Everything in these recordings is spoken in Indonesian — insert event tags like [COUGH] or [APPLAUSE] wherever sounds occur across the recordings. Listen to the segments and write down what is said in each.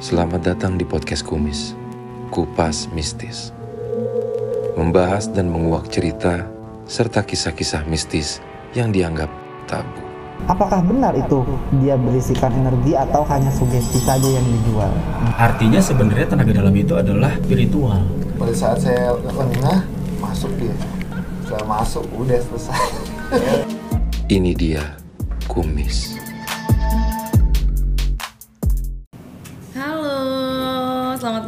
Selamat datang di podcast Kumis, Kupas Mistis. Membahas dan menguak cerita serta kisah-kisah mistis yang dianggap tabu. Apakah benar itu dia berisikan energi atau hanya sugesti saja yang dijual? Artinya sebenarnya tenaga dalam itu adalah spiritual. pada saat saya lengah masuk dia setelah masuk udah selesai Ini dia Kumis.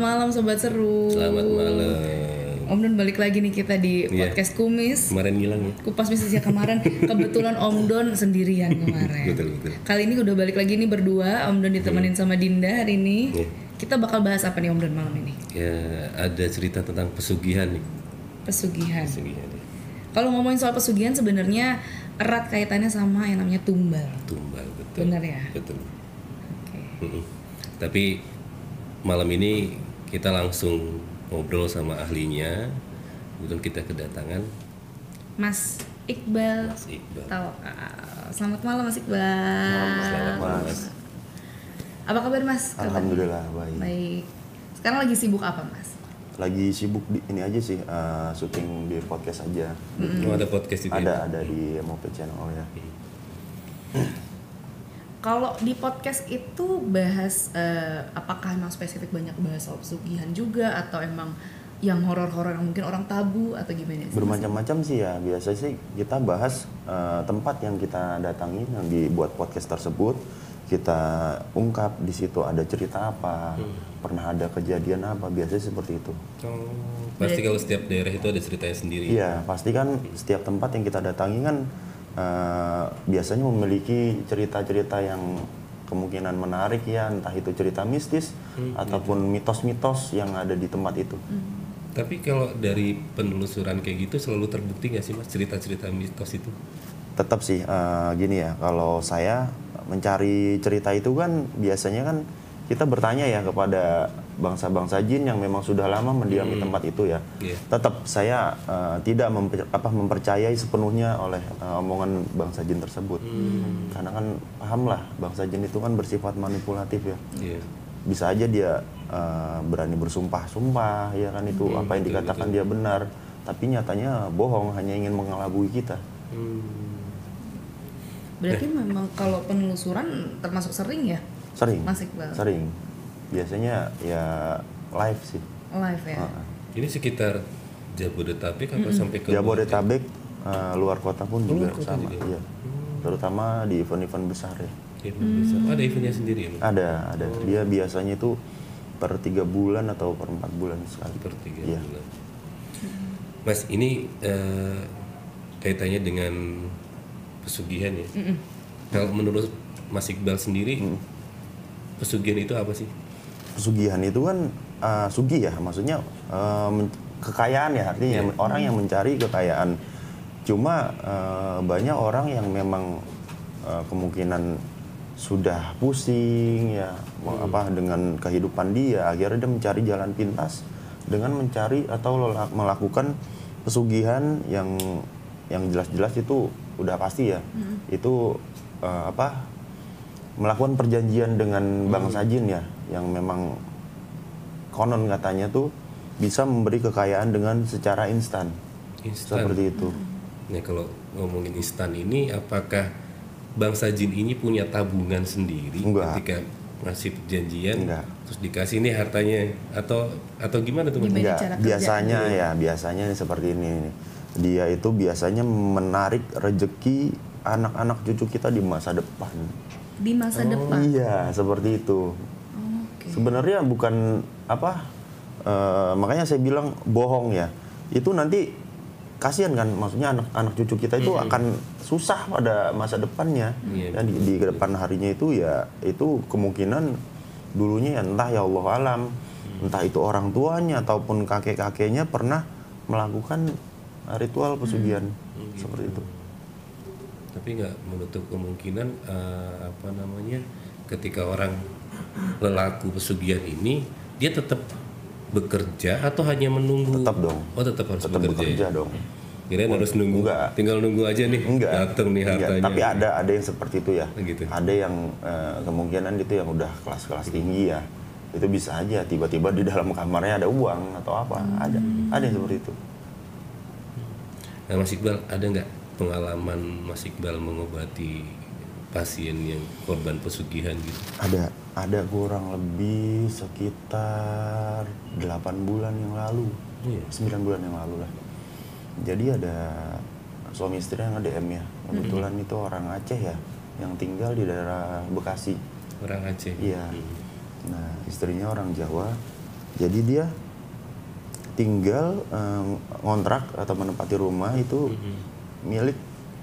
Malam sobat seru. Selamat malam. Om Don balik lagi nih kita di Iya. podcast Kumis. Kemarin ngilang ya? Kupas bisnis ya kemarin kebetulan Om Don sendirian kemarin. Betul, betul. Kali ini udah balik lagi nih berdua. Om Don ditemenin sama Dinda hari ini. Iya. Kita bakal bahas apa nih Om Don malam ini? Ya ada cerita tentang pesugihan nih. Pesugihan. Pesugihan ya. Kalau ngomongin soal pesugihan sebenarnya erat kaitannya sama yang namanya tumbal. Tumbal betul. Benar ya? Betul. Oke. Mm-mm. Tapi malam ini kita langsung ngobrol sama ahlinya. Kemudian kita kedatangan Mas Iqbal. Mas Iqbal. Tawakal. Selamat malam Mas Iqbal. Selamat malam, Mas. Apa kabar Mas? Alhamdulillah baik. Baik. Sekarang lagi sibuk apa Mas? Lagi sibuk di ini aja sih eh, syuting di podcast aja. Oh, ada podcast juga. ya? Ada ada di MOP channel ya. Kalau di podcast itu bahas eh, apakah emang spesifik banyak bahas soal pesugihan juga atau emang yang horor-horor yang mungkin orang tabu atau gimana? Bermacam-macam sih ya. Biasa sih kita bahas eh, tempat yang kita datangi yang dibuat podcast tersebut. Kita ungkap di situ ada cerita apa, pernah ada kejadian apa. Biasanya seperti itu. Oh, pasti kalau setiap daerah itu ada ceritanya sendiri. Iya, pasti kan setiap tempat yang kita datangi kan eh, biasanya memiliki cerita-cerita yang kemungkinan menarik ya, entah itu cerita mistis ataupun mitos-mitos yang ada di tempat itu. Tapi kalau dari penelusuran kayak gitu selalu terbukti nggak sih mas cerita-cerita mitos itu? Tetap sih eh, gini ya, kalau saya mencari cerita itu kan biasanya kan kita bertanya ya kepada bangsa-bangsa jin yang memang sudah lama mendiami tempat itu ya. Iya. Tetap saya eh, tidak memper- apa, mempercayai sepenuhnya oleh eh, omongan bangsa jin tersebut. Karena kan paham lah bangsa jin itu kan bersifat manipulatif ya. Iya. Bisa aja dia eh, berani bersumpah-sumpah ya kan itu apa yang dikatakan dia benar, tapi nyatanya bohong hanya ingin mengelabui kita. Berarti memang kalau penelusuran termasuk sering ya Sering. Mas Iqbal? Sering. Biasanya ya live sih. live ya. Heeh. Ini sekitar Jabodetabek apa sampai ke Jabodetabek eh, luar kota pun juga luar kota sama. juga? Iya. Terutama di event-event besar ya. Event besar. Oh, ada eventnya sendiri ya? Ada, ada. Dia biasanya itu per tiga bulan atau per empat bulan sekali. per tiga Iya. bulan. Mas, ini eh, kaitannya dengan pesugihan ya. Kalau menurut Mas Iqbal sendiri, pesugihan itu apa sih? Pesugihan itu kan eh, sugi ya, maksudnya men- kekayaan ya artinya orang yang mencari kekayaan. Cuma eh, banyak orang yang memang eh, kemungkinan sudah pusing ya mau apa dengan kehidupan dia, akhirnya dia mencari jalan pintas dengan mencari atau melakukan pesugihan yang yang jelas-jelas itu udah pasti ya. Itu eh, apa melakukan perjanjian dengan bangsa jin ya yang memang konon katanya tuh bisa memberi kekayaan dengan secara instan Instan. seperti itu Nah, kalau ngomongin instan ini, apakah bangsa jin ini punya tabungan sendiri Enggak. ketika ngasih perjanjian, Enggak. terus dikasih ini hartanya atau atau gimana tuh? Enggak, cara kerja. biasanya ya biasanya seperti ini dia itu biasanya menarik rejeki anak-anak cucu kita di masa depan Di masa depan. iya seperti itu. Oke. sebenarnya bukan apa eh, makanya saya bilang bohong ya. Itu nanti kasihan kan maksudnya anak-anak cucu kita itu akan susah pada masa depannya. Iya, ya, di, di depan harinya itu ya itu kemungkinan dulunya ya entah ya Allah alam. Entah itu orang tuanya ataupun kakek kakeknya pernah melakukan ritual pesugihan. Seperti itu Tapi nggak menutup kemungkinan eh, apa namanya ketika orang lelaku pesugihan ini dia tetap bekerja atau hanya menunggu? Tetap dong. Oh tetap harus tetap bekerja. bekerja ya? dong Kirain harus nunggu, Enggak. tinggal nunggu aja nih, enggak datang nih Enggak. hartanya. tapi ada ada yang seperti itu ya Gitu. ada yang eh, kemungkinan itu yang udah kelas-kelas tinggi ya itu bisa aja tiba-tiba di dalam kamarnya ada uang atau apa ada ada yang seperti itu Nah, Mas Iqbal ada nggak pengalaman Mas Iqbal mengobati pasien yang korban pesugihan gitu? ada ada kurang lebih sekitar 8 bulan yang lalu Iya. 9 bulan yang lalu lah jadi ada suami istri yang nge-DM ya kebetulan itu orang Aceh ya yang tinggal di daerah Bekasi Orang Aceh. Iya. Hmm. Nah, istrinya orang Jawa. Jadi dia tinggal eh, ngontrak atau menempati rumah itu. Milik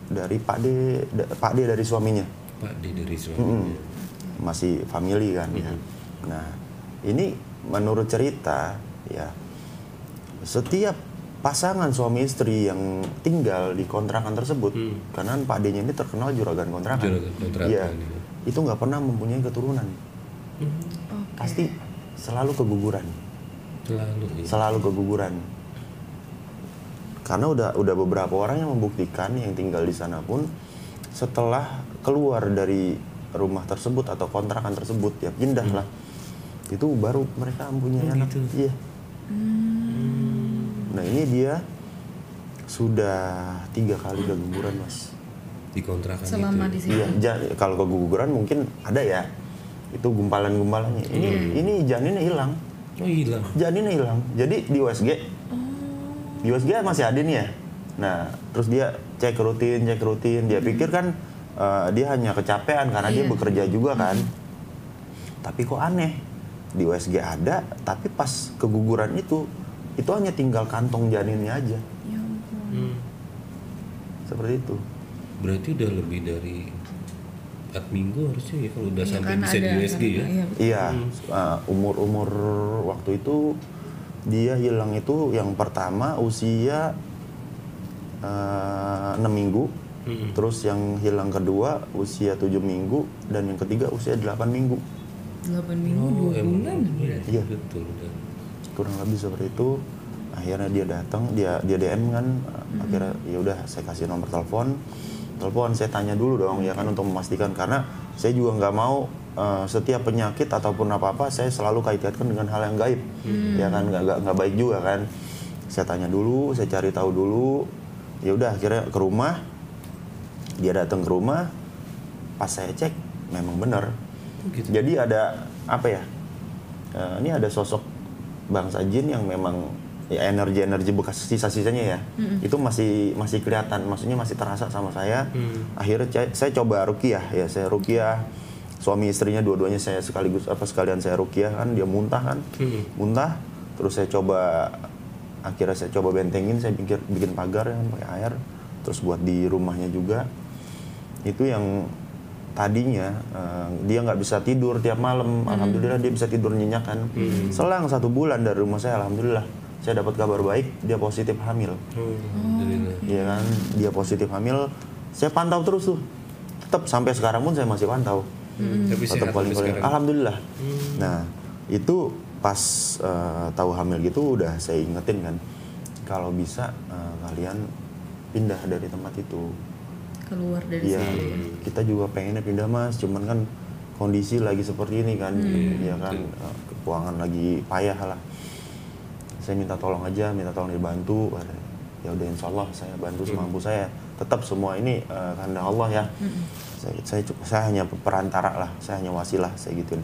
dari Pak D, da- Pak D dari suaminya. Pak D dari suaminya. Masih family kan ya. Nah, ini menurut cerita ya setiap pasangan suami istri yang tinggal di kontrakan tersebut Hmm. karena Pak D-nya ini terkenal juragan kontrakan. Juragan kontrakan, Iya. iya. Itu nggak pernah mempunyai keturunan. Pasti selalu keguguran. Selalu. ya. selalu keguguran karena udah udah beberapa orang yang membuktikan yang tinggal di sana pun setelah keluar dari rumah tersebut atau kontrakan tersebut ya pindah lah itu baru mereka mempunyai Oh, anak. gitu. iya. Nah ini dia sudah tiga kali keguguran mas. Di kontrakan Selama itu. di sini. iya ja- kalau keguguran mungkin ada ya. Itu gumpalan-gumpalannya. Ini ini janinnya hilang. Oh hilang. janinnya hilang. Jadi di USG USG masih ada nih ya? Nah terus dia cek rutin cek rutin. Dia pikir kan eh, dia hanya kecapean karena dia Iya. bekerja juga kan. Tapi kok aneh? Di USG ada tapi pas keguguran itu itu hanya tinggal kantong janinnya aja. Ya ampun. Hmm. seperti itu. Berarti udah lebih dari 4 minggu harusnya ya kalau udah Iya, sampai karena bisa di USG ya. Iya, Iya, umur umur waktu itu dia hilang itu yang pertama usia eh, enam minggu, Mm-mm. terus yang hilang kedua usia tujuh minggu dan yang ketiga usia 8 minggu, 8 minggu, Oh, 2 emang bulan. berarti Iya. betul. kurang lebih seperti itu. Akhirnya dia datang, dia dia DM kan, akhirnya ya udah saya kasih nomor telepon, telepon saya tanya dulu dong ya kan untuk memastikan karena saya juga nggak mau eh, setiap penyakit ataupun apa apa saya selalu kait-kaitkan dengan hal yang gaib, ya kan? Nggak nggak- baik juga kan. Saya tanya dulu, saya cari tahu dulu, ya udah akhirnya ke rumah, dia datang ke rumah, pas saya cek memang benar. Gitu. Jadi ada apa ya? eh, ini ada sosok bangsa jin yang memang ya energi-energi bekas sisa-sisanya ya. Itu masih masih kelihatan. Maksudnya masih terasa sama saya. Hmm. akhirnya saya, saya coba rukiah. Ya saya rukiah suami istrinya dua-duanya saya sekaligus apa sekalian saya rukiah kan dia muntah kan. Hmm. muntah terus saya coba akhirnya saya coba bentengin saya bikin bikin pagar yang pakai air terus buat di rumahnya juga. Itu yang tadinya eh, dia nggak bisa tidur tiap malam. Alhamdulillah dia bisa tidur nyenyak kan. Selang satu bulan dari rumah saya alhamdulillah saya dapat kabar baik dia positif hamil. Alhamdulillah. Iya kan? Dia positif hamil. Saya pantau terus tuh. Tetap sampai sekarang pun saya masih pantau Tapi tetap sehat paling sekarang. alhamdulillah nah itu pas eh, tahu hamil gitu udah saya ingetin kan kalau bisa eh, kalian pindah dari tempat itu Keluar dari Iya, situ. kita juga pengennya pindah mas, cuman kan kondisi lagi seperti ini kan, ya kan eh, keuangan lagi payah lah. Saya minta tolong aja, minta tolong dibantu. Ya udah insya Allah saya bantu semampu saya. Tetap semua ini eh, kehendak Allah ya. Saya, saya, saya hanya perantara lah, saya hanya wasilah, saya gituin.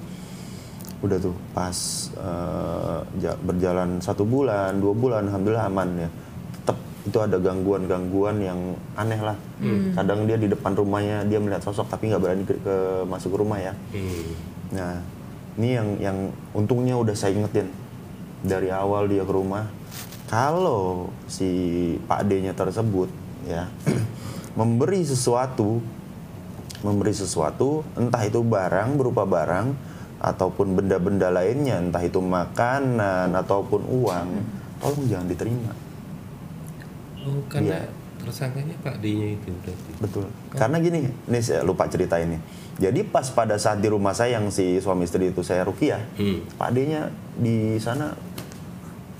Udah tuh pas ja- berjalan satu bulan, dua bulan, alhamdulillah aman ya. Tetap itu ada gangguan-gangguan yang aneh lah. Kadang dia di depan rumahnya dia melihat sosok tapi nggak berani ke, ke- masuk ke rumah ya. Hmm. Nah, ini yang yang untungnya udah saya ingetin dari awal dia ke rumah. Kalau si Pak D-nya tersebut ya [CLEARS THROAT] memberi sesuatu, memberi sesuatu, entah itu barang berupa barang ataupun benda-benda lainnya, entah itu makanan ataupun uang, tolong jangan diterima. Oh, karena Iya. tersangkanya Pak D-nya itu berarti. Betul. Karena gini, nih saya lupa cerita ini. Jadi pas pada saat di rumah saya yang si suami istri itu saya rukiah, Hmm. Pak D-nya di sana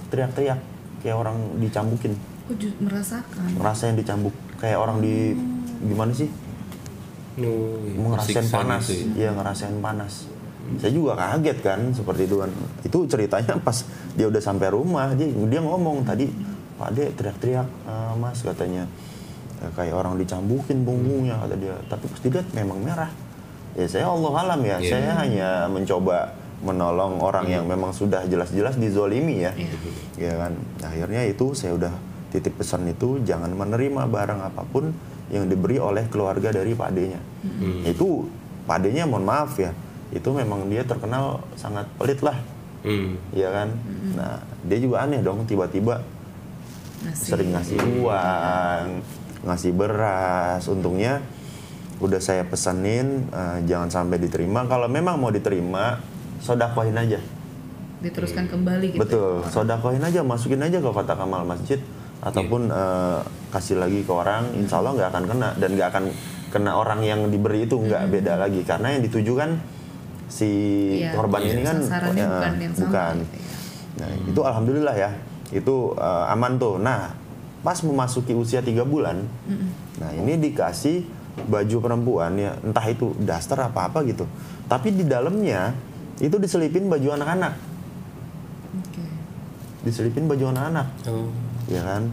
teriak-teriak kayak orang dicambukin, Aku ju- merasakan. ngerasain dicambuk kayak orang di gimana sih? Oh, iya. Ngerasain panas, gitu ya. iya ngerasain panas. Saya juga kaget kan seperti itu kan. Itu ceritanya [LAUGHS] pas dia udah sampai rumah dia dia ngomong tadi Pak Ade teriak-teriak "Eh, Mas katanya "Eh, kayak orang dicambukin punggungnya kata dia. Tapi pas dilihat memang merah. Ya saya Allah alam ya. Iya. Saya hanya mencoba menolong orang yang memang sudah jelas-jelas dizolimi ya. Ya kan. Akhirnya itu saya udah titip pesan itu jangan menerima barang apa pun yang diberi oleh keluarga dari Pak D-nya. Itu Pak D-nya mohon maaf ya. Itu memang dia terkenal sangat pelit lah. Hmm. Iya kan? Nah, dia juga aneh dong tiba-tiba Ngasih. sering ngasih uang, ngasih beras. Untungnya udah saya pesenin eh, jangan sampai diterima. Kalau memang mau diterima, sodakohin aja. diteruskan kembali gitu. Betul, sodakohin aja, masukin aja ke kotak amal masjid ataupun eh, kasih lagi ke orang, insya Allah nggak akan kena dan nggak akan kena orang yang diberi itu nggak beda lagi karena yang dituju kan si Iya, korban iya, ini kan eh, bukan bukan. gitu ya. Nah itu alhamdulillah ya, itu eh, aman tuh. Nah pas memasuki usia tiga bulan, nah ini dikasih baju perempuan ya, entah itu daster apa apa gitu. Tapi di dalamnya itu diselipin baju anak-anak, diselipin baju anak-anak. Oh. Ya kan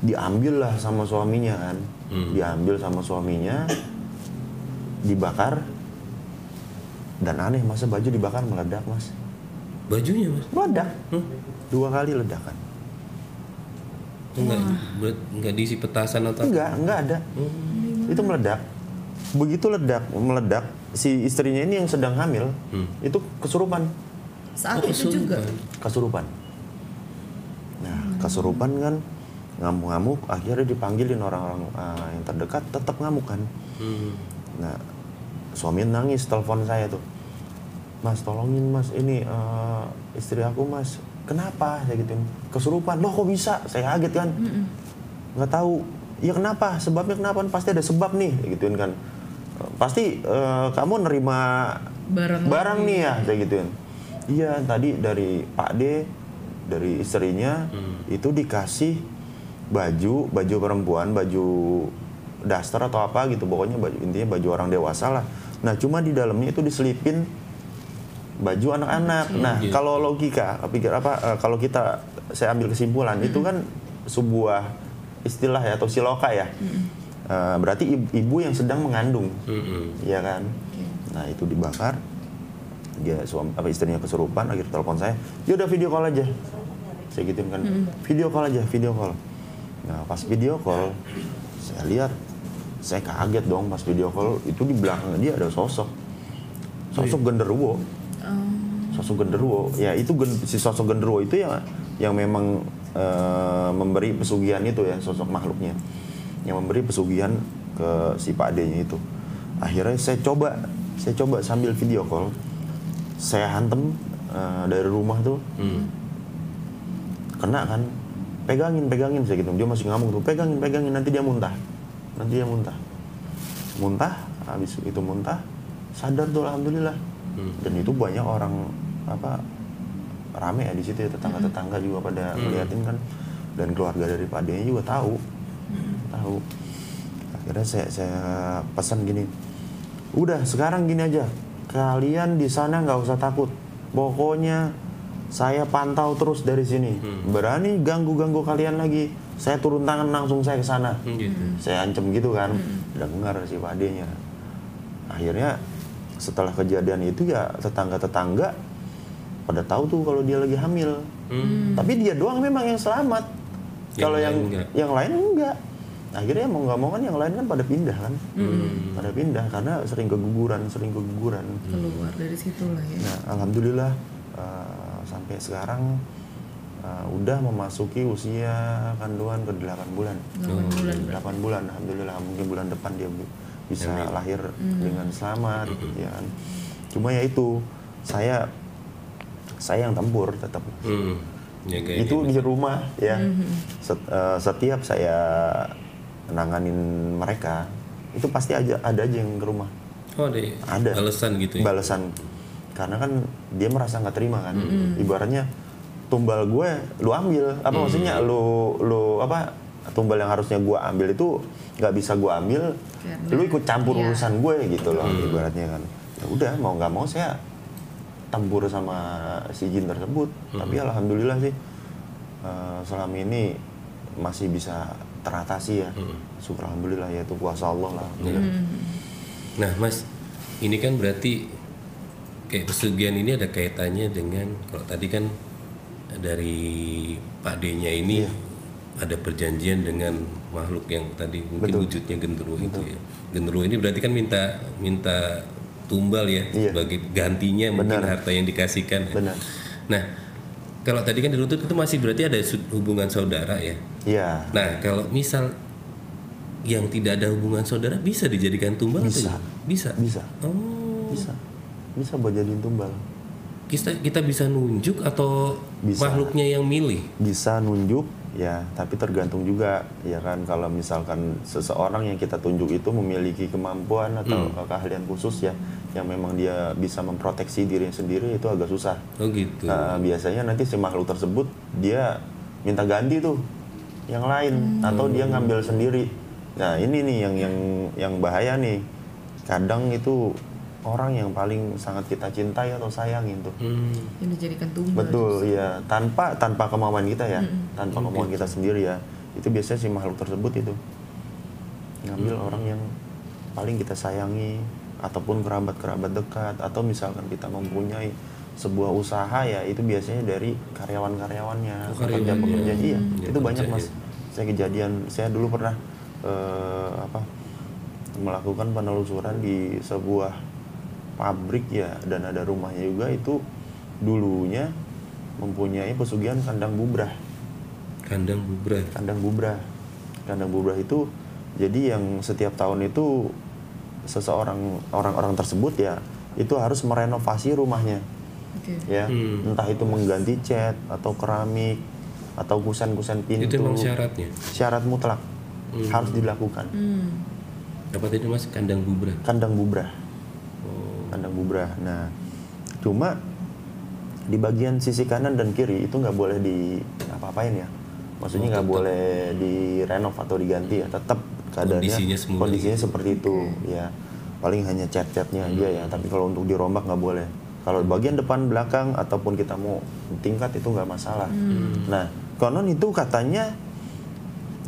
diambil lah sama suaminya kan Hmm. diambil sama suaminya dibakar dan aneh masa baju dibakar meledak mas Bajunya mas? meledak Hmm? dua kali ledakan Enggak, buat enggak diisi petasan atau apa? enggak enggak ada itu meledak begitu ledak meledak si istrinya ini yang sedang hamil Hmm. itu kesurupan Saat Oh, itu juga. kesurupan. Nah kesurupan kan ngamuk-ngamuk akhirnya dipanggilin orang-orang uh, yang terdekat tetap ngamuk kan Hmm. Nah, suami nangis telepon saya tuh. Mas, tolongin mas, ini eh, istri aku mas. Kenapa? Saya gituin. Kesurupan. Loh kok bisa? Saya kaget kan. Nggak tahu. Ya kenapa? Sebabnya kenapa? Pasti ada sebab nih. Saya gituin kan. "Eh, Pasti eh, kamu nerima Barang barang nih ya. Saya gituin. Iya, tadi dari Pak D, dari istrinya, itu dikasih baju, baju perempuan, baju daster atau apa gitu. Pokoknya baju intinya baju orang dewasa lah. Nah cuma di dalamnya itu diselipin baju anak-anak. Nah gitu. kalau logika pikir apa eh, kalau kita saya ambil kesimpulan itu kan sebuah istilah ya atau siloka ya. Eh, berarti ibu, ibu yang sedang mengandung. Hmm. ya kan? Nah itu dibakar dia suami apa istrinya kesurupan akhirnya telepon saya ya udah video call aja. Saya gituin kan video call aja video call. Nah pas video call saya lihat saya kaget dong pas video call itu di belakang dia ada sosok. Sosok genderuwo. Sosok genderuwo. Ya itu gen- si sosok genderuwo itu yang yang memang eh, memberi pesugihan itu ya sosok makhluknya. Yang memberi pesugihan ke si Pak D-nya itu. Akhirnya saya coba saya coba sambil video call saya hantem eh, dari rumah tuh. Hmm. kena kan. Pegangin pegangin saya gitu. Dia masih ngamuk tuh. Pegangin pegangin nanti dia muntah. Nanti dia muntah. Muntah habis itu muntah sadar tuh alhamdulillah. Hmm. dan itu banyak orang apa rame ya di situ ya. Tetangga tetangga juga pada ngeliatin kan. Dan keluarga dari Pak D juga tahu. Tahu. Akhirnya saya saya pesan gini. Udah sekarang gini aja kalian di sana nggak usah takut. Pokoknya saya pantau terus dari sini. Berani ganggu ganggu kalian lagi. Saya turun tangan langsung saya ke sana. Hmm, gitu. saya ancam gitu kan. Dengar si Pak D-nya akhirnya setelah kejadian itu ya tetangga-tetangga pada tahu tuh kalau dia lagi hamil. Hmm. tapi dia doang memang yang selamat. Yang kalau yang lain enggak. yang lain enggak akhirnya mau nggak mau kan yang lain kan pada pindah kan? Hmm. pada pindah karena sering keguguran sering keguguran. Keluar dari situ lah ya. nah alhamdulillah eh, sampai sekarang eh, udah memasuki usia kandungan ke 8 bulan 8 bulan 8 bulan alhamdulillah. Mungkin bulan depan dia bi- bisa Amin. lahir dengan selamat ya kan? Cuma ya itu saya saya yang tempur tetap. Hmm. Jagain itu ini. di rumah ya. Set- eh, setiap saya nanganin mereka itu pasti aja ada aja yang ke rumah. Oh, ada. ya? Ada. Balasan gitu ya. balasan karena kan dia merasa nggak terima kan. Ibaratnya tumbal gue lu ambil. Apa maksudnya? Lu lu apa tumbal yang harusnya gue ambil itu nggak bisa gue ambil. Karena- lu ikut campur iya. urusan gue gitu loh ibaratnya kan. Ya udah mau nggak mau saya tempur sama si jin tersebut. Tapi alhamdulillah sih eh, selama ini masih bisa teratasi ya syukur alhamdulillah ya itu kuasa Allah lah Iya. Nah, Mas, ini kan berarti kayak pesugihan ini ada kaitannya dengan kalau tadi kan dari Pak D-nya ini Iya. ada perjanjian dengan makhluk yang tadi mungkin wujudnya genderuwo itu ya. Genderuwo ini berarti kan minta minta tumbal ya Iya. sebagai gantinya mungkin Benar. harta yang dikasihkan. ya. Benar. Nah, kalau tadi kan diruntut itu masih berarti ada hubungan saudara ya. iya Nah, kalau misal yang tidak ada hubungan saudara bisa dijadikan tumbal Bisa. atau bisa? bisa Oh, bisa bisa buat jadiin tumbal kita kita bisa nunjuk atau Bisa. makhluknya yang milih? bisa nunjuk ya tapi tergantung juga ya kan kalau misalkan seseorang yang kita tunjuk itu memiliki kemampuan atau keahlian khusus ya yang memang dia bisa memproteksi dirinya sendiri itu agak susah. Oh gitu. Nah, biasanya nanti si makhluk tersebut dia minta ganti tuh yang lain atau dia ngambil sendiri. Nah ini nih yang yang yang bahaya nih. Kadang itu orang yang paling sangat kita cintai atau sayangin tuh. Hmm, yang dijadikan tumbal Betul, ya tanpa tanpa kemauan kita ya, tanpa kemauan kita sendiri ya. Itu biasanya si makhluk tersebut itu. Ngambil orang yang paling kita sayangi ataupun kerabat-kerabat dekat atau misalkan kita mempunyai sebuah usaha ya itu biasanya dari karyawan-karyawannya, Oh, karyawannya. pekerja-pekerja iya. Ya, itu banyak pekerja, Mas. Saya kejadian, saya dulu pernah eh, apa melakukan penelusuran di sebuah pabrik ya dan ada rumahnya juga itu dulunya mempunyai pesugihan kandang bubrah kandang bubrah. kandang bubrah kandang bubrah itu jadi yang setiap tahun itu seseorang orang-orang tersebut ya itu harus merenovasi rumahnya Oke. ya Hmm. entah itu mengganti cat atau keramik atau kusen-kusen pintu Itu emang syaratnya. syarat mutlak harus dilakukan Hmm. Apa tadi Mas? Kandang bubrah. kandang bubrah kandang bubrah. Nah, cuma di bagian sisi kanan dan kiri itu nggak boleh di apa-apain ya. Maksudnya Oh, nggak boleh direnov atau diganti ya. Tetap keadaannya Kondisinya kondisinya seperti itu ya. Paling hanya cat-catnya aja ya. Tapi kalau untuk dirombak nggak boleh. Kalau bagian depan belakang ataupun kita mau tingkat itu nggak masalah. Nah, konon itu katanya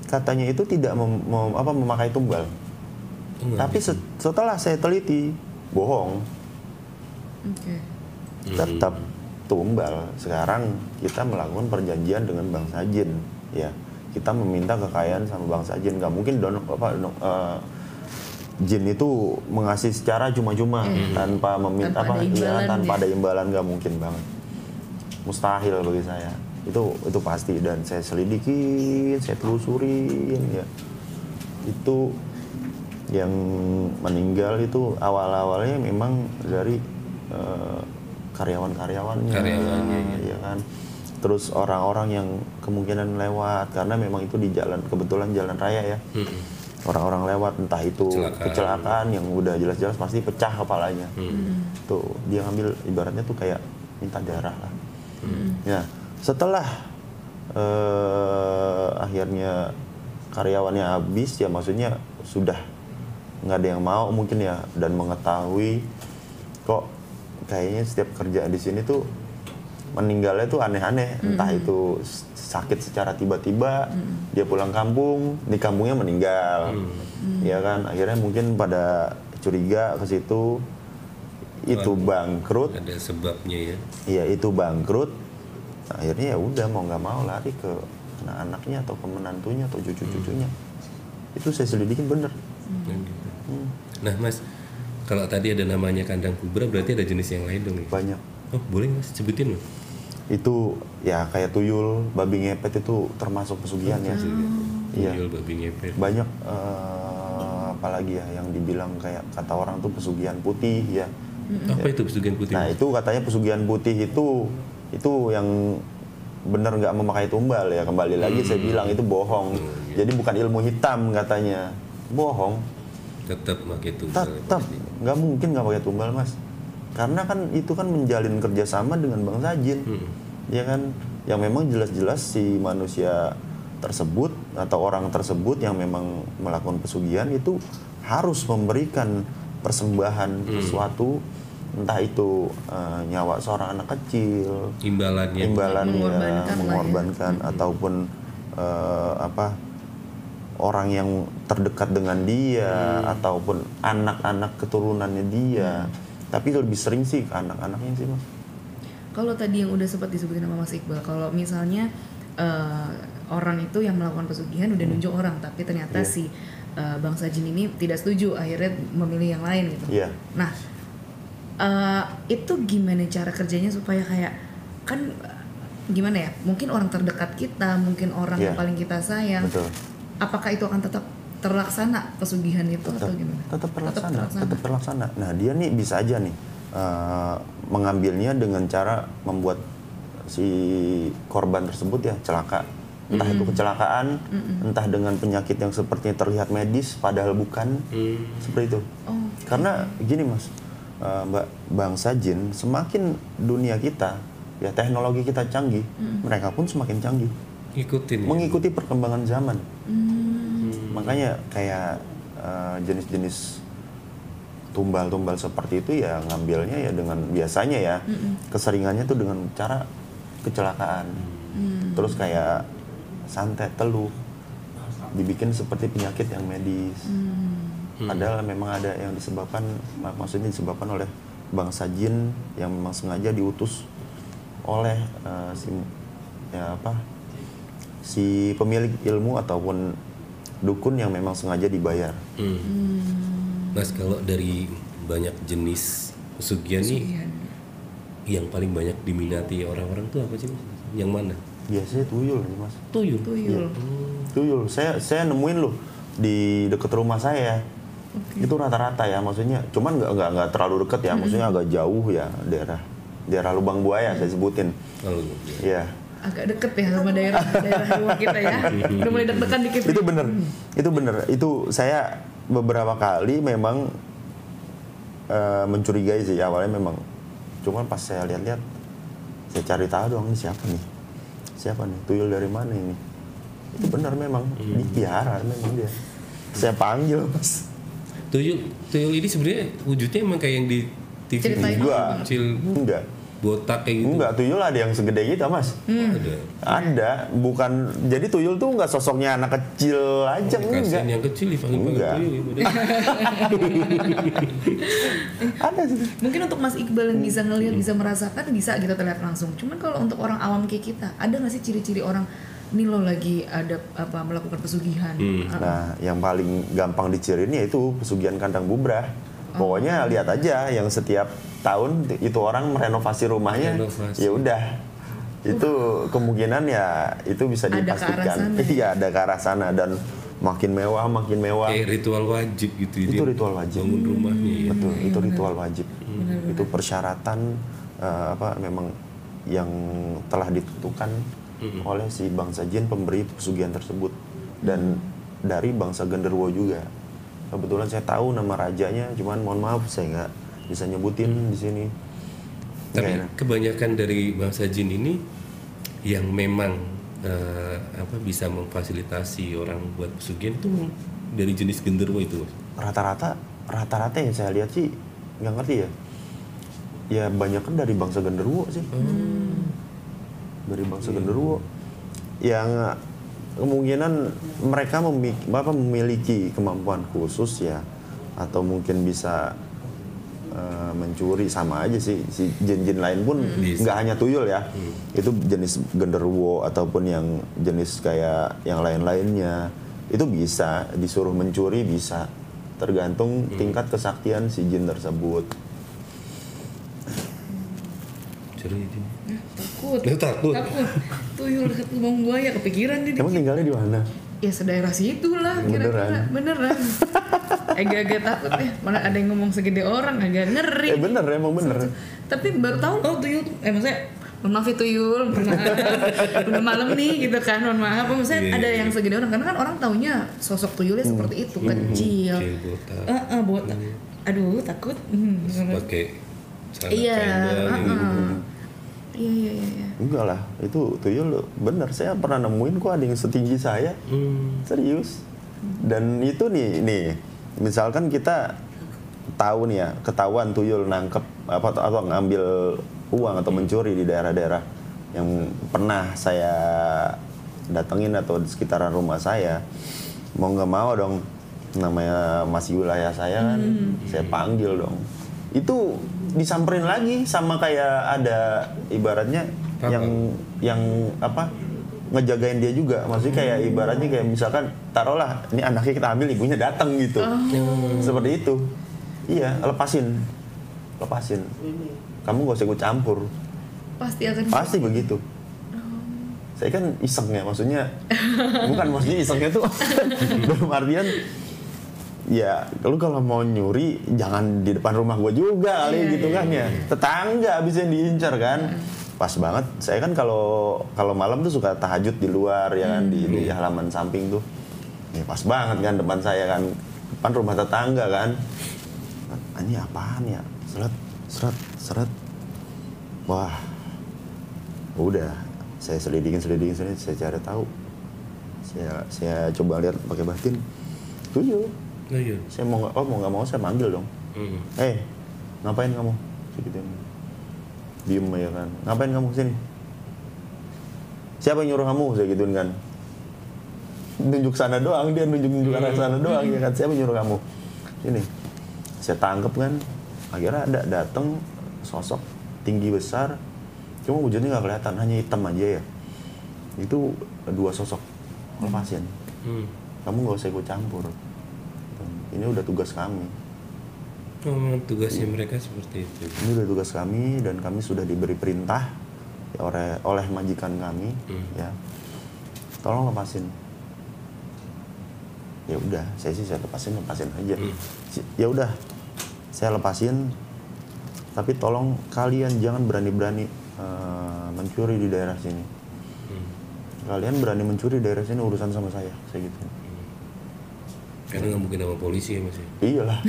katanya itu tidak mem- mem- apa memakai tumbal. Tapi se- setelah saya teliti, bohong. Oke. Tetap tumbal. Sekarang kita melakukan perjanjian dengan bangsa jin, ya. Kita meminta kekayaan sama bangsa jin. Gak mungkin don apa don- eh, jin itu mengasih secara cuma-cuma tanpa meminta Tanpa apa ada ya, tanpa ya. ada imbalan gak mungkin banget. Mustahil bagi saya. Itu itu pasti dan saya selidikin, saya telusurin ya. Itu yang meninggal itu awal-awalnya memang dari eh, karyawan-karyawannya, Karyawannya, ya. ya kan. Terus orang-orang yang kemungkinan lewat karena memang itu di jalan kebetulan jalan raya ya. Hmm. Orang-orang lewat entah itu Kecelakaan. kecelakaan, yang udah jelas-jelas pasti pecah kepalanya. Hmm. Tuh dia ngambil ibaratnya tuh kayak minta darah lah. Hmm. Ya setelah eh, akhirnya karyawannya habis ya maksudnya sudah nggak ada yang mau mungkin ya dan mengetahui kok kayaknya setiap kerja di sini tuh meninggalnya tuh aneh-aneh. Entah itu sakit secara tiba-tiba dia pulang kampung di kampungnya meninggal. Ya kan? Akhirnya mungkin pada curiga ke situ itu bangkrut. Ada sebabnya ya. Iya itu bangkrut. Nah, akhirnya ya udah mau nggak mau lari ke kena anaknya atau ke menantunya atau cucu-cucunya. Itu saya selidikin bener. Nah, gitu. Nah, Mas, kalau tadi ada namanya kandang bubrah berarti ada jenis yang lain dong ya? Banyak. Oh, boleh Mas sebutin Mas. Itu ya kayak tuyul, babi ngepet itu termasuk pesugihan ya. Iya. Tuyul, babi ngepet. Banyak eh, apalagi ya yang dibilang kayak kata orang tuh pesugihan putih ya. Apa itu pesugihan putih? Nah itu katanya pesugihan putih itu itu yang benar nggak memakai tumbal ya kembali lagi saya bilang itu bohong. Jadi bukan ilmu hitam katanya, bohong. Tetap pakai tumbal. Tetap nggak mungkin nggak pakai tumbal mas. Karena kan itu kan menjalin kerjasama dengan bangsa jin, Hmm. ya kan? Yang memang jelas-jelas si manusia tersebut atau orang tersebut yang memang melakukan pesugihan itu harus memberikan persembahan sesuatu entah itu eh, nyawa seorang anak kecil imbalannya imbalannya Mengorbankan ya. mengorbankan ataupun eh, apa orang yang terdekat dengan dia ataupun anak-anak keturunannya dia tapi lebih sering sih ke anak-anaknya sih mas Kalau tadi yang udah sempat disebutin sama Mas Iqbal, kalau misalnya eh, orang itu yang melakukan pesugihan udah nunjuk orang, tapi ternyata Iya. si eh, bangsa jin ini tidak setuju, akhirnya memilih yang lain gitu. Iya. Nah, eh, itu gimana cara kerjanya supaya kayak kan gimana ya? Mungkin orang terdekat kita, mungkin orang yang Iya. paling kita sayang. betul Apakah itu akan tetap terlaksana pesugihan itu tetap, atau gimana? tetap terlaksana terlaksana. tetap terlaksana. nah dia nih bisa aja nih eh, mengambilnya dengan cara membuat si korban tersebut ya celaka. Entah itu kecelakaan entah dengan penyakit yang sepertinya terlihat medis padahal bukan. Hmm. seperti itu. Oh, karena gini mas eh, mbak bangsa jin semakin dunia kita ya teknologi kita canggih mereka pun semakin canggih. Ngikutin ya? mengikuti perkembangan zaman. Hmm, makanya kayak eh, jenis-jenis tumbal-tumbal seperti itu ya ngambilnya ya dengan biasanya ya. Keseringannya tuh dengan cara kecelakaan. Terus kayak santet teluh dibikin seperti penyakit yang medis. Padahal memang ada yang disebabkan mak- maksudnya disebabkan oleh bangsa jin yang memang sengaja diutus oleh eh, si ya apa si pemilik ilmu ataupun dukun yang memang sengaja dibayar. Hmm. Mas kalau dari banyak jenis pesugihan nih yang paling banyak diminati orang-orang tuh apa sih Mas? Yang mana? biasanya tuyul nih mas. Tuyul. Tuyul. tuyul. Saya saya nemuin loh di deket rumah saya. Itu rata-rata ya maksudnya. Cuman nggak nggak nggak terlalu deket ya maksudnya agak jauh ya daerah daerah lubang buaya saya sebutin. Kalau ya agak deket ya sama daerah daerah rumah kita ya. [LAUGHS] Udah mulai deg-degan dikit. itu bener itu bener. Itu saya beberapa kali memang eh, mencurigai sih. Awalnya memang cuman pas saya lihat-lihat saya cari tahu dong ini siapa nih? Siapa nih? Tuyul dari mana ini? Itu benar memang dipiara memang dia. Saya panggil mas. Tuyul tuyul ini sebenarnya wujudnya emang kayak yang di TV Ceritain. Enggak. kecil. Enggak botak kayak gitu. enggak tuyul ada yang segede gitu mas Ada. ada bukan jadi tuyul tuh enggak sosoknya anak kecil aja enggak Kasian yang kecil dipanggil Enggak. tuyul. ya, [LAUGHS] ada sih Mungkin untuk Mas Iqbal yang bisa ngelihat, bisa merasakan, bisa kita terlihat langsung. Cuman kalau untuk orang awam kayak kita, ada nggak sih ciri-ciri orang ini lo lagi ada apa melakukan pesugihan? Hmm. Ah, Nah, yang paling gampang diciriin yaitu pesugihan kandang bubrah. Pokoknya lihat aja yang setiap tahun itu orang merenovasi rumahnya, ya udah. Itu kemungkinan ya itu bisa Ada dipastikan. sana. Iya, ada ke arah sana dan makin mewah, makin mewah. Kayak ritual wajib gitu. Itu dia ritual wajib. Bangun rumahnya ya. Betul, itu ritual wajib. Itu persyaratan eh, apa memang yang telah ditentukan oleh si bangsa jin pemberi pesugihan tersebut dan dari bangsa genderuwo juga. Kebetulan saya tahu nama rajanya, cuman mohon maaf saya nggak bisa nyebutin di sini. Tapi enak. kebanyakan dari bangsa jin ini yang memang eh, apa bisa memfasilitasi orang buat pesugihan itu dari jenis genderuwo itu. Rata-rata rata-rata yang saya lihat sih nggak ngerti ya. Ya banyak kan dari bangsa genderuwo sih. dari bangsa genderuwo yang kemungkinan mereka memiliki, apa, memiliki kemampuan khusus ya atau mungkin bisa eh, mencuri sama aja sih si jin-jin lain pun nggak hanya tuyul ya. Itu jenis genderuwo ataupun yang jenis kayak yang lain-lainnya. Itu bisa disuruh mencuri bisa. Tergantung tingkat kesaktian si jin tersebut. Itu. Takut. Lu takut? Takut. Tuyul dekat lubang buaya kepikiran dia. emang tinggalnya di mana Ya sedaerah situ lah kira-kira. Beneran? Beneran. [LAUGHS] Agak-agak takut ya. Mana ada yang ngomong segede orang agak ngeri. eh bener emang bener Tapi baru tahu oh tuyul eh maksudnya mohon maaf ya tuyul maaf. udah malam nih gitu kan mohon maaf maksudnya Iya, ada iya, yang segede orang karena kan orang taunya sosok tuyulnya seperti itu kecil Kecil botak. Eh, eh, botak aduh takut Hmm. Pakai iya gitu. eh. Iya iya iya iya. Enggak lah, itu tuyul bener. Saya pernah nemuin kok ada yang setinggi saya. Hmm. Serius. Dan itu nih, nih, misalkan kita tahu nih ya, ketahuan tuyul nangkep apa atau ngambil uang atau mencuri di daerah-daerah yang pernah saya datengin atau di sekitaran rumah saya mau nggak mau dong namanya masih wilayah saya kan saya panggil dong itu disamperin lagi sama kayak ada ibaratnya Apa? yang yang apa ngejagain dia juga. Maksudnya kayak ibaratnya kayak misalkan taruhlah ini anaknya kita ambil ibunya datang gitu. Seperti itu. Iya lepasin. Lepasin. Kamu gak usah ikut campur. Pasti akan pasti begitu. Saya kan iseng ya maksudnya [LAUGHS] bukan maksudnya isengnya tuh. [LAUGHS] Dalam artian ya lu kalau mau nyuri jangan di depan rumah gue juga kali Iya, gitu iya, kan ya tetangga bisa diincar kan. Pas banget saya kan kalau kalau malam tuh suka tahajud di luar ya kan di, di halaman samping tuh. Ya pas banget kan depan saya kan depan rumah tetangga kan. "Ah, ini apaan ya? Seret seret seret. Wah. Udah saya selidikin selidikin selidikin saya cari tahu. Saya saya coba lihat pakai batin. Tuyul Oh iya. saya mau nggak oh mau nggak mau saya manggil dong. Hmm. eh ngapain kamu? Gituin diem ya kan. Ngapain kamu sini siapa yang nyuruh kamu? Saya gituin kan. Nunjuk sana doang dia nunjuk nunjuk arah sana doang ya kan. Siapa yang nyuruh kamu? Sini. Saya tangkep kan. Akhirnya ada datang sosok tinggi besar. Cuma wujudnya nggak kelihatan hanya hitam aja ya. Itu dua sosok lepasin Hmm. kamu nggak usah ikut campur ini udah tugas kami. Oh, tugasnya mereka seperti itu. ini udah tugas kami dan kami sudah diberi perintah ya, oleh oleh majikan kami Hmm. ya. Tolong lepasin. Ya udah saya sih saya lepasin lepasin aja. Hmm. Ya udah saya lepasin. Tapi tolong kalian jangan berani-berani eh, mencuri di daerah sini. Hmm. kalian berani mencuri di daerah sini urusan sama saya saya gitu Karena nggak mungkin sama polisi ya mas ya. iyalah [LAUGHS]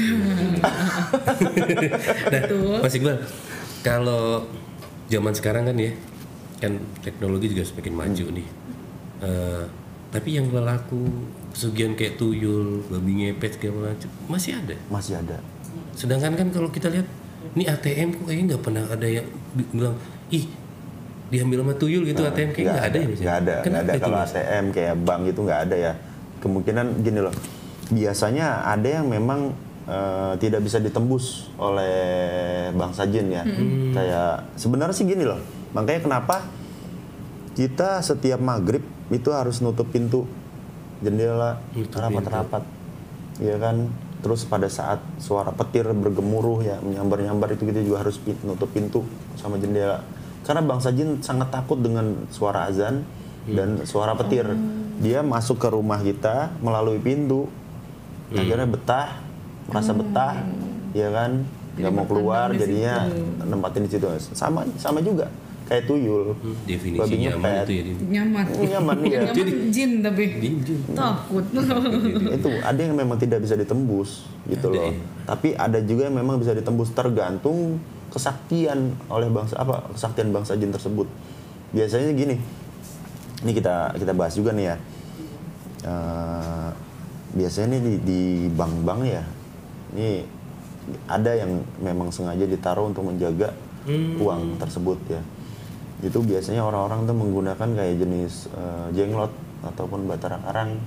Nah, Mas Iqbal, kalau zaman sekarang kan ya, kan teknologi juga semakin maju nih. Eh, tapi yang pelaku pesugihan kayak tuyul, babi ngepet segala macam masih ada. masih ada Sedangkan kan kalau kita lihat, ini ATM kok kayaknya nggak pernah ada yang bi- bilang, ih diambil sama tuyul gitu ATM kayaknya nggak ada ya mas? ya? Nggak ada, nggak Kenapa ada. itu, Kalau? ATM kayak bank itu nggak ada ya. Kemungkinan gini loh. Biasanya ada yang memang eh, tidak bisa ditembus oleh bank sajen ya. Kayak sebenarnya sih gini loh. Makanya kenapa kita setiap maghrib itu harus nutup pintu jendela rapat-rapat, Iya kan. Terus pada saat suara petir bergemuruh ya menyambar-nyambar itu kita juga harus pin- nutup pintu sama jendela. Karena bangsa jin sangat takut dengan suara azan dan suara petir. Dia masuk ke rumah kita melalui pintu. Akhirnya betah, merasa betah, ya kan, nggak mau keluar, di jadinya nempatin di situ. Sama sama juga kayak tuyul. Hmm, definisi Babi nyaman ngepet. itu ya. Din. nyaman Nyaman ya. nyaman jin tapi Jin, jin. takut [LAUGHS] itu ada yang memang tidak bisa ditembus gitu Ada loh. ya. Tapi ada juga yang memang bisa ditembus tergantung kesaktian oleh bangsa apa kesaktian bangsa jin tersebut. Biasanya gini. Ini kita kita bahas juga nih ya. Eh, biasanya nih di, di bank-bank ya. Ini ada yang memang sengaja ditaruh untuk menjaga Hmm. uang tersebut ya. Itu biasanya orang-orang tuh menggunakan kayak jenis eh, jenglot ataupun batara karang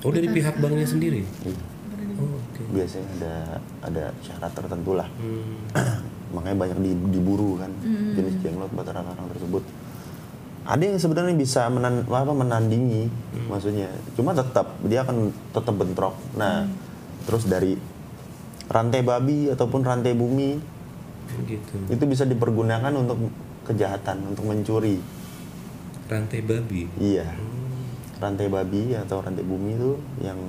Oh dari pihak banknya sendiri? Iya. Oh, oke. biasanya ada ada syarat tertentu lah Hmm. [CLEARS THROAT] makanya banyak di- diburu kan jenis jenglot batara karang tersebut ada yang sebenarnya bisa menan, apa, menandingi maksudnya. Cuma tetap dia akan tetap bentrok. Nah terus dari rantai babi ataupun rantai bumi Gitu. itu bisa dipergunakan untuk kejahatan untuk mencuri. Rantai babi. iya. Rantai babi atau rantai bumi itu yang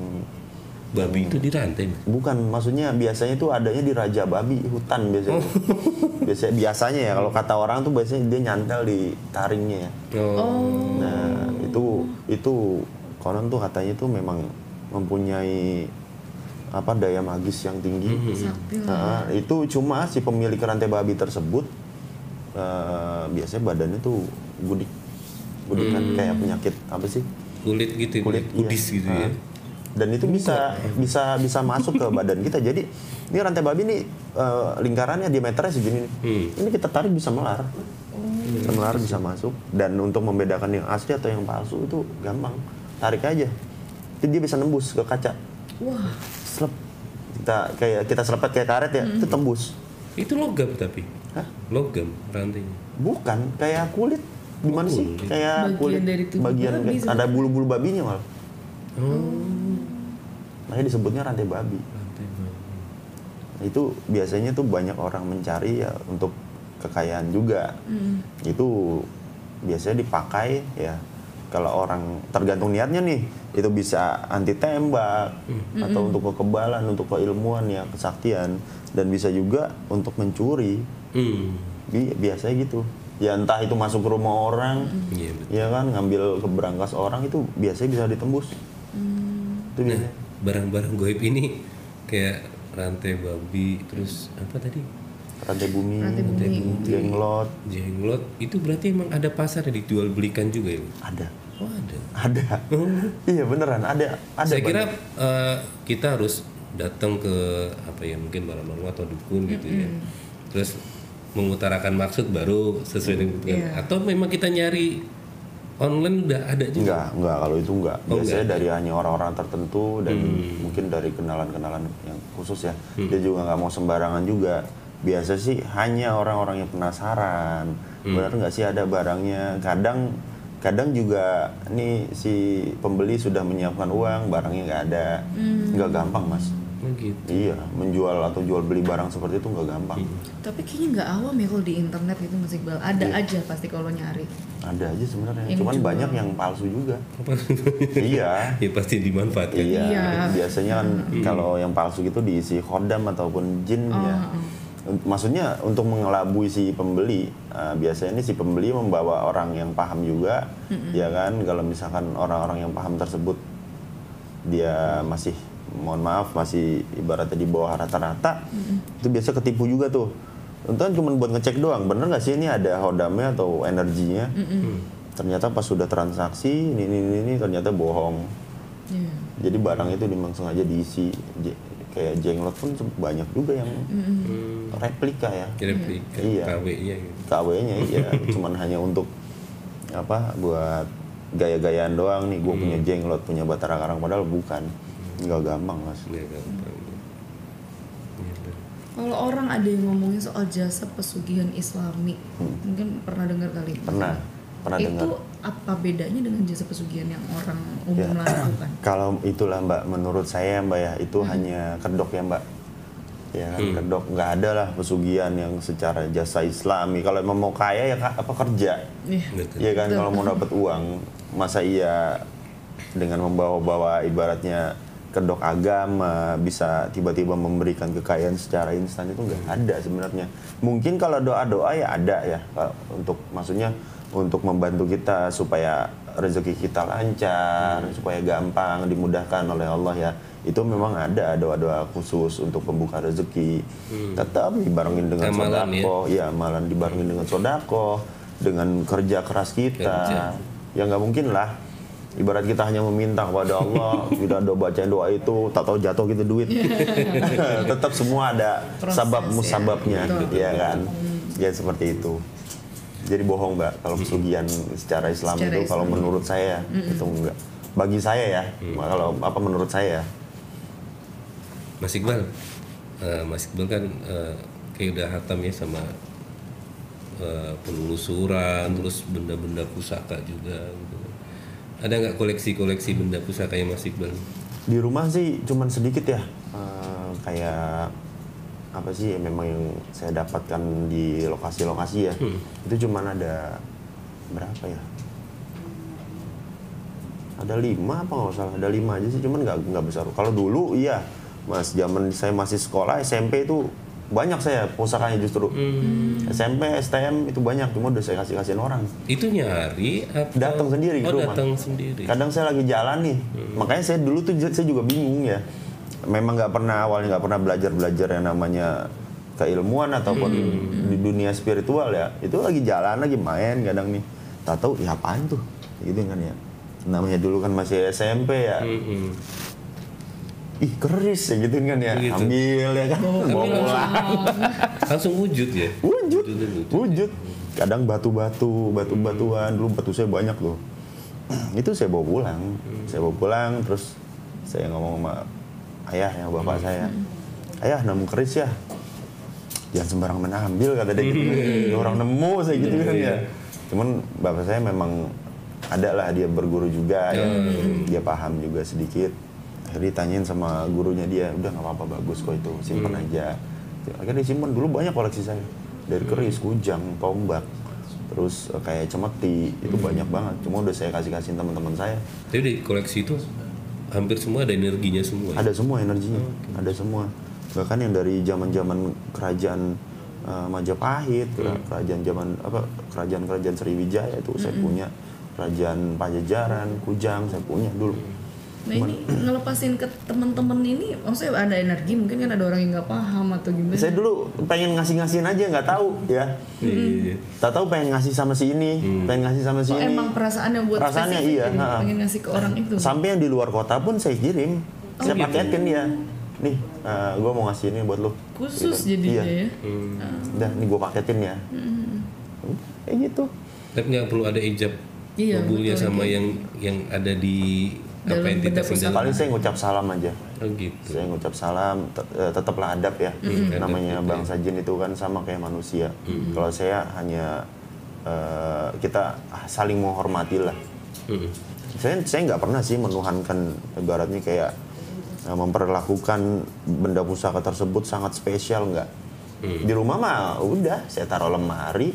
Babi itu dirantai. Mas? Bukan, maksudnya biasanya itu adanya di Raja Babi hutan biasanya. [LAUGHS] biasanya biasanya ya kalau kata orang tuh biasanya dia nyantel di taringnya ya. Oh. Nah, itu itu konon tuh katanya itu memang mempunyai apa daya magis yang tinggi. sakti Nah, itu cuma si pemilik rantai babi tersebut eh, biasanya badannya tuh gudik. Gudik kan kayak penyakit apa sih? Kulit gitu, Kulit, ya? kudis iya. gitu ya. Dan itu bisa bisa bisa masuk ke badan kita. Jadi ini rantai babi nih eh, lingkarannya diameternya segini. Nih Hmm. ini kita tarik bisa melar. Bisa melar bisa masuk. Dan untuk membedakan yang asli atau yang palsu itu gampang. Tarik aja. Itu dia bisa nembus ke kaca. Wah, Selep. kita kayak kita selepet kayak karet ya itu tembus. Itu logam tapi. Hah? Logam rantainya. bukan kayak kulit. Gimana sih? Kulit. kayak Bagian kulit. dari tubuh bagian babi ada bulu-bulu babinya malah Oh, makanya disebutnya rantai babi. Rantai babi. Nah, itu biasanya tuh banyak orang mencari ya untuk kekayaan juga. Itu biasanya dipakai ya. Kalau orang tergantung niatnya nih. Itu bisa anti tembak atau untuk kekebalan untuk keilmuan ya kesaktian. Dan bisa juga untuk mencuri. Hmm. Bi- biasanya gitu. Ya entah itu masuk ke rumah orang Iya betul. ya kan? Ngambil ke berangkas orang itu biasanya bisa ditembus. Itu Nah, biasanya barang-barang goib ini kayak rantai babi, terus apa tadi? rantai bumi, Rantai bumi. jenglot Jenglot itu berarti emang ada pasar yang dijual belikan juga ya? Ada Oh ada. ada iya beneran ada ada Saya kira eh, kita harus datang ke apa ya mungkin paranormal atau dukun gitu ya. Terus mengutarakan maksud baru sesuai dengan. Iya. atau memang kita nyari online udah ada juga. enggak enggak. Kalau itu enggak. Oh, biasanya enggak. dari hanya orang-orang tertentu dan mungkin dari kenalan-kenalan yang khusus ya. Dia juga nggak mau sembarangan juga. Biasa sih hanya orang-orang yang penasaran. Benar nggak sih ada barangnya? Kadang kadang juga nih si pembeli sudah menyiapkan uang barangnya nggak ada. Nggak gampang mas Oh, gitu. iya menjual atau jual beli barang seperti itu nggak gampang tapi kayaknya nggak awam ya kalau di internet gitu Mas Iqbal. Ada Iya. aja pasti kalau nyari. ada aja sebenarnya cuman jual. banyak yang palsu juga [LAUGHS] iya ya pasti dimanfaatkan. Iya, Iya. biasanya kan kalau yang palsu gitu diisi khodam ataupun jin Oh, ya. Un- Maksudnya untuk mengelabui si pembeli, uh, biasanya ini si pembeli membawa orang yang paham juga, ya kan? Kalau misalkan orang-orang yang paham tersebut dia masih, mohon maaf, masih ibaratnya di bawah rata-rata, itu biasa ketipu juga tuh. Tentu kan cuma buat ngecek doang, bener nggak sih ini ada hodamnya atau energinya? Ternyata pas sudah transaksi, ini, ini, ini, ini ternyata bohong. Iya. Jadi barang itu memang sengaja diisi kayak jenglot pun banyak juga yang replika ya. Replika Iya. KW-nya gitu. KW-nya iya, [LAUGHS] cuman hanya untuk apa buat gaya-gayaan doang nih gue punya jenglot punya batara karang padahal bukan nggak gampang mas Nggak gampang. Iya. Kalau orang ada yang ngomongin soal jasa pesugihan Islami, mungkin pernah dengar kali. Hmm. pernah pernah itu dengar apa bedanya dengan jasa pesugihan yang orang umum Ya. lakukan? [CLEARS THROAT] kalau itulah mbak menurut saya mbak ya itu hanya kedok ya mbak ya kan kedok nggak ada lah pesugihan yang secara jasa islami kalau emang mau kaya ya apa kerja Iya. Iya kan Betul. kalau mau dapat uang masa iya dengan membawa-bawa ibaratnya kedok agama bisa tiba-tiba memberikan kekayaan secara instan itu nggak ada sebenarnya. Mungkin kalau doa-doa ya ada ya untuk maksudnya untuk membantu kita supaya rezeki kita lancar, supaya gampang dimudahkan oleh Allah ya. Itu memang ada doa-doa khusus untuk pembuka rezeki. Tetap dibarengin dengan ya? sodako, ya amalan dibarengin dengan sodako, dengan kerja keras kita. Kerja. Ya nggak mungkin lah. Ibarat kita hanya meminta kepada Allah, [LAUGHS] kita doa bacain doa itu, tak tahu jatuh gitu duit. [LAUGHS] Tetap semua ada Proses sabab ya. musababnya, Betul. ya kan? Ya seperti itu. Jadi bohong mbak kalau pesugihan secara Islam Secara itu kalau Islam. menurut saya itu enggak. Bagi saya ya, kalau apa menurut saya Mas Iqbal, eh, Mas Iqbal kan eh, kayak udah hatam ya sama eh, penelusuran, terus benda-benda pusaka juga. Ada nggak koleksi-koleksi benda pusaka yang Mas Iqbal? Di rumah sih cuman sedikit ya, Eh, kayak apa sih yang memang yang saya dapatkan di lokasi-lokasi ya. Itu cuman ada berapa ya? Ada lima apa nggak salah? Ada lima aja sih, cuman nggak nggak besar. Kalau dulu iya, mas zaman saya masih sekolah SMP itu banyak saya pusakanya justru. SMP, STM itu banyak, cuma udah saya kasih kasihin orang. Itu nyari atau Datang sendiri ke Oh, rumah. datang sendiri. Kadang saya lagi jalan nih, makanya saya dulu tuh saya juga bingung ya. Memang nggak pernah awalnya nggak pernah belajar belajar yang namanya keilmuan ataupun di dunia spiritual ya. Itu lagi jalan lagi main kadang nih. Tak tahu ya apaan tuh, gitu kan ya. Namanya dulu kan masih SMP ya. Mm-mm. Ih keris ya gitu kan ya. Begitu. ambil ya kan bawa pulang. Langsung wujud ya. wujud wujud. wujud kadang batu-batu batu-batuan dulu batu saya banyak loh itu saya bawa pulang. Saya bawa pulang terus saya ngomong sama ayah yang bapak saya. Ayah nemu keris ya? Jangan sembarang menambil kata dia gitu. Ada orang nemu saya gitu kan ya. cuman bapak saya memang ada lah dia berguru juga. Ya. dia paham juga sedikit akhirnya ditanyain sama gurunya dia udah nggak apa-apa bagus kok itu simpan aja. Akhirnya disimpan dulu banyak koleksi saya. Dari keris kujang tombak terus eh, kayak cemeti itu banyak banget. Cuma udah saya kasih kasihin teman-teman saya. Tapi di koleksi itu hampir semua ada energinya semua. ya? ada semua energinya ada semua. Bahkan yang dari zaman zaman kerajaan eh, Majapahit kerajaan zaman apa kerajaan kerajaan Sriwijaya itu saya punya. Kerajaan Pajajaran Kujang saya punya dulu Nah ini [CLEARS THROAT] ngelepasin ke teman-teman ini, maksudnya ada energi, mungkin kan ada orang yang nggak paham atau gimana? saya dulu pengen ngasih-ngasihin aja nggak tahu ya Iya, iya, iya. tak tahu pengen ngasih sama si ini pengen ngasih sama si Oh ini emang perasaannya buat Perasaannya spesifik iya, ha. pengen ngasih ke orang itu. sampai yang di luar kota pun saya kirim saya gitu. paketin dia nih gue mau ngasih ini buat lo Khusus Gitu. jadinya iya. ya. udah nih gue paketin ya kayak gitu Tapi nggak perlu ada ijab Iya, kabulnya betul. sama yang yang ada di Yang dalam. paling saya ngucap salam aja. Oh gitu. saya ngucap salam eh, tetaplah adab ya. Mm-hmm. namanya Adab, bangsa jin itu kan sama kayak manusia. Kalau saya hanya eh, kita saling menghormati lah Mm-mm. saya saya nggak pernah sih menuhankan ibaratnya kayak eh, memperlakukan benda pusaka tersebut sangat spesial nggak. Di rumah mah udah saya taruh lemari.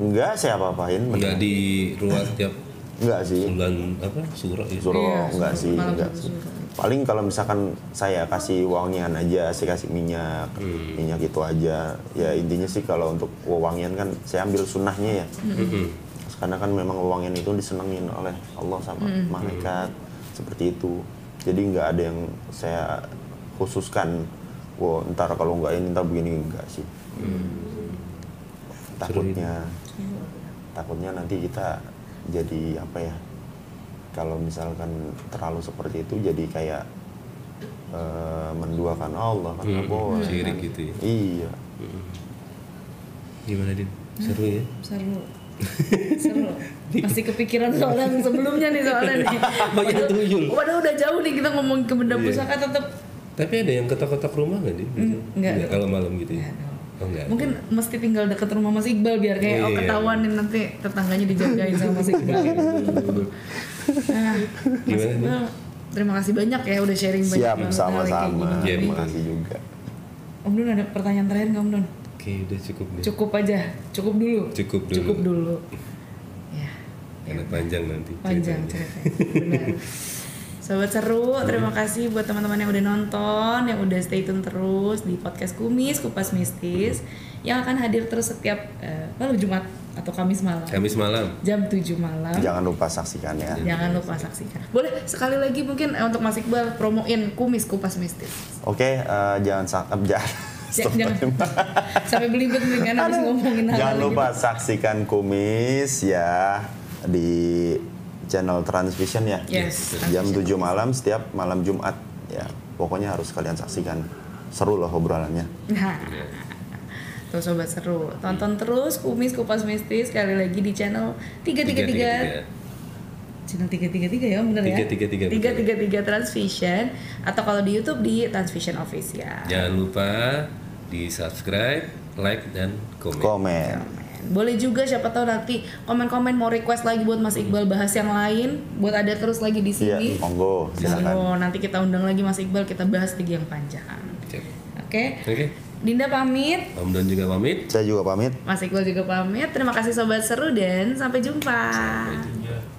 Nggak saya apa-apain Nggak di ruang tiap nggak sih. Bulan apa? Surah ya. suruh Iya, enggak sih Malam enggak sih. paling kalau misalkan saya kasih wangian aja saya kasih minyak minyak itu aja. Ya intinya sih kalau untuk wangian kan saya ambil sunnahnya ya. Mm-mm. karena kan memang wangian itu disenengin oleh Allah sama malaikat seperti itu. Jadi nggak ada yang saya khususkan wah ntar kalau nggak ini ntar begini. Enggak sih. Takutnya. Takutnya nanti kita jadi apa ya kalau misalkan terlalu seperti itu jadi kayak eh, menduakan Allah kan nggak boleh Syirik kan. gitu ya. iya Gimana din? Seru ya? Seru. Seru. Masih kepikiran soal yang sebelumnya nih soalnya nih. Oh, yang [LAUGHS] tuyul. Padahal udah jauh nih kita ngomong ke benda Iya. pusaka tetap Tapi ada yang ketok-ketok rumah nggak din? nggak. Kalau malam gitu ya? Nggak tahu. Oh enggak. mungkin mesti tinggal deket rumah Mas Iqbal biar kayak Oh, oh, iya. ketahuan nih nanti tetangganya dijagain sama Mas Iqbal. nah, Mas Gimana nih? Iqbal, terima kasih banyak ya udah sharing banyak siap yang kayak sama-sama. Iya, terima kasih juga Om Don ada pertanyaan terakhir nggak Om Don? Oke udah cukup deh. Cukup aja, cukup dulu. Cukup dulu. Cukup dulu. Ya. Karena panjang nanti. panjang ceritanya. ceritanya. Benar. [LAUGHS] Sobat seru, terima kasih buat teman-teman yang udah nonton, yang udah stay tune terus di podcast Kumis Kupas Mistis yang akan hadir terus setiap eh, malam Jumat atau Kamis malam Kamis malam. jam 7 malam. jangan lupa saksikan ya Jangan lupa saksikan. Boleh sekali lagi mungkin eh, untuk Mas Iqbal promoin Kumis Kupas Mistis. oke eh, jangan sak eh, [LAUGHS] jangan Ja- Jangan sampai belibet nih kan habis ngomongin hal Jangan lupa saksikan kumis ya di channel Transvision ya. Yes, Jam Transvision. 7 malam setiap malam Jumat ya. Pokoknya harus kalian saksikan. Seru loh obrolannya. Nah, [LAUGHS] tuh sobat seru, tonton terus Kumis Kupas Mistis sekali lagi di channel 333 channel 333 ya bener ya 333, 333 Transvision atau kalau di YouTube di Transvision Official Jangan lupa di subscribe, like dan komen. Komen. Boleh juga siapa tahu nanti komen-komen mau request lagi buat Mas Iqbal bahas yang lain buat ada terus lagi di Iya, sini monggo silakan. Oh, nanti kita undang lagi Mas Iqbal kita bahas lagi yang panjang oke Oke. Dinda pamit Om Don juga pamit. Saya juga pamit. Mas Iqbal juga pamit terima kasih sobat seru dan sampai jumpa Sampai jumpa.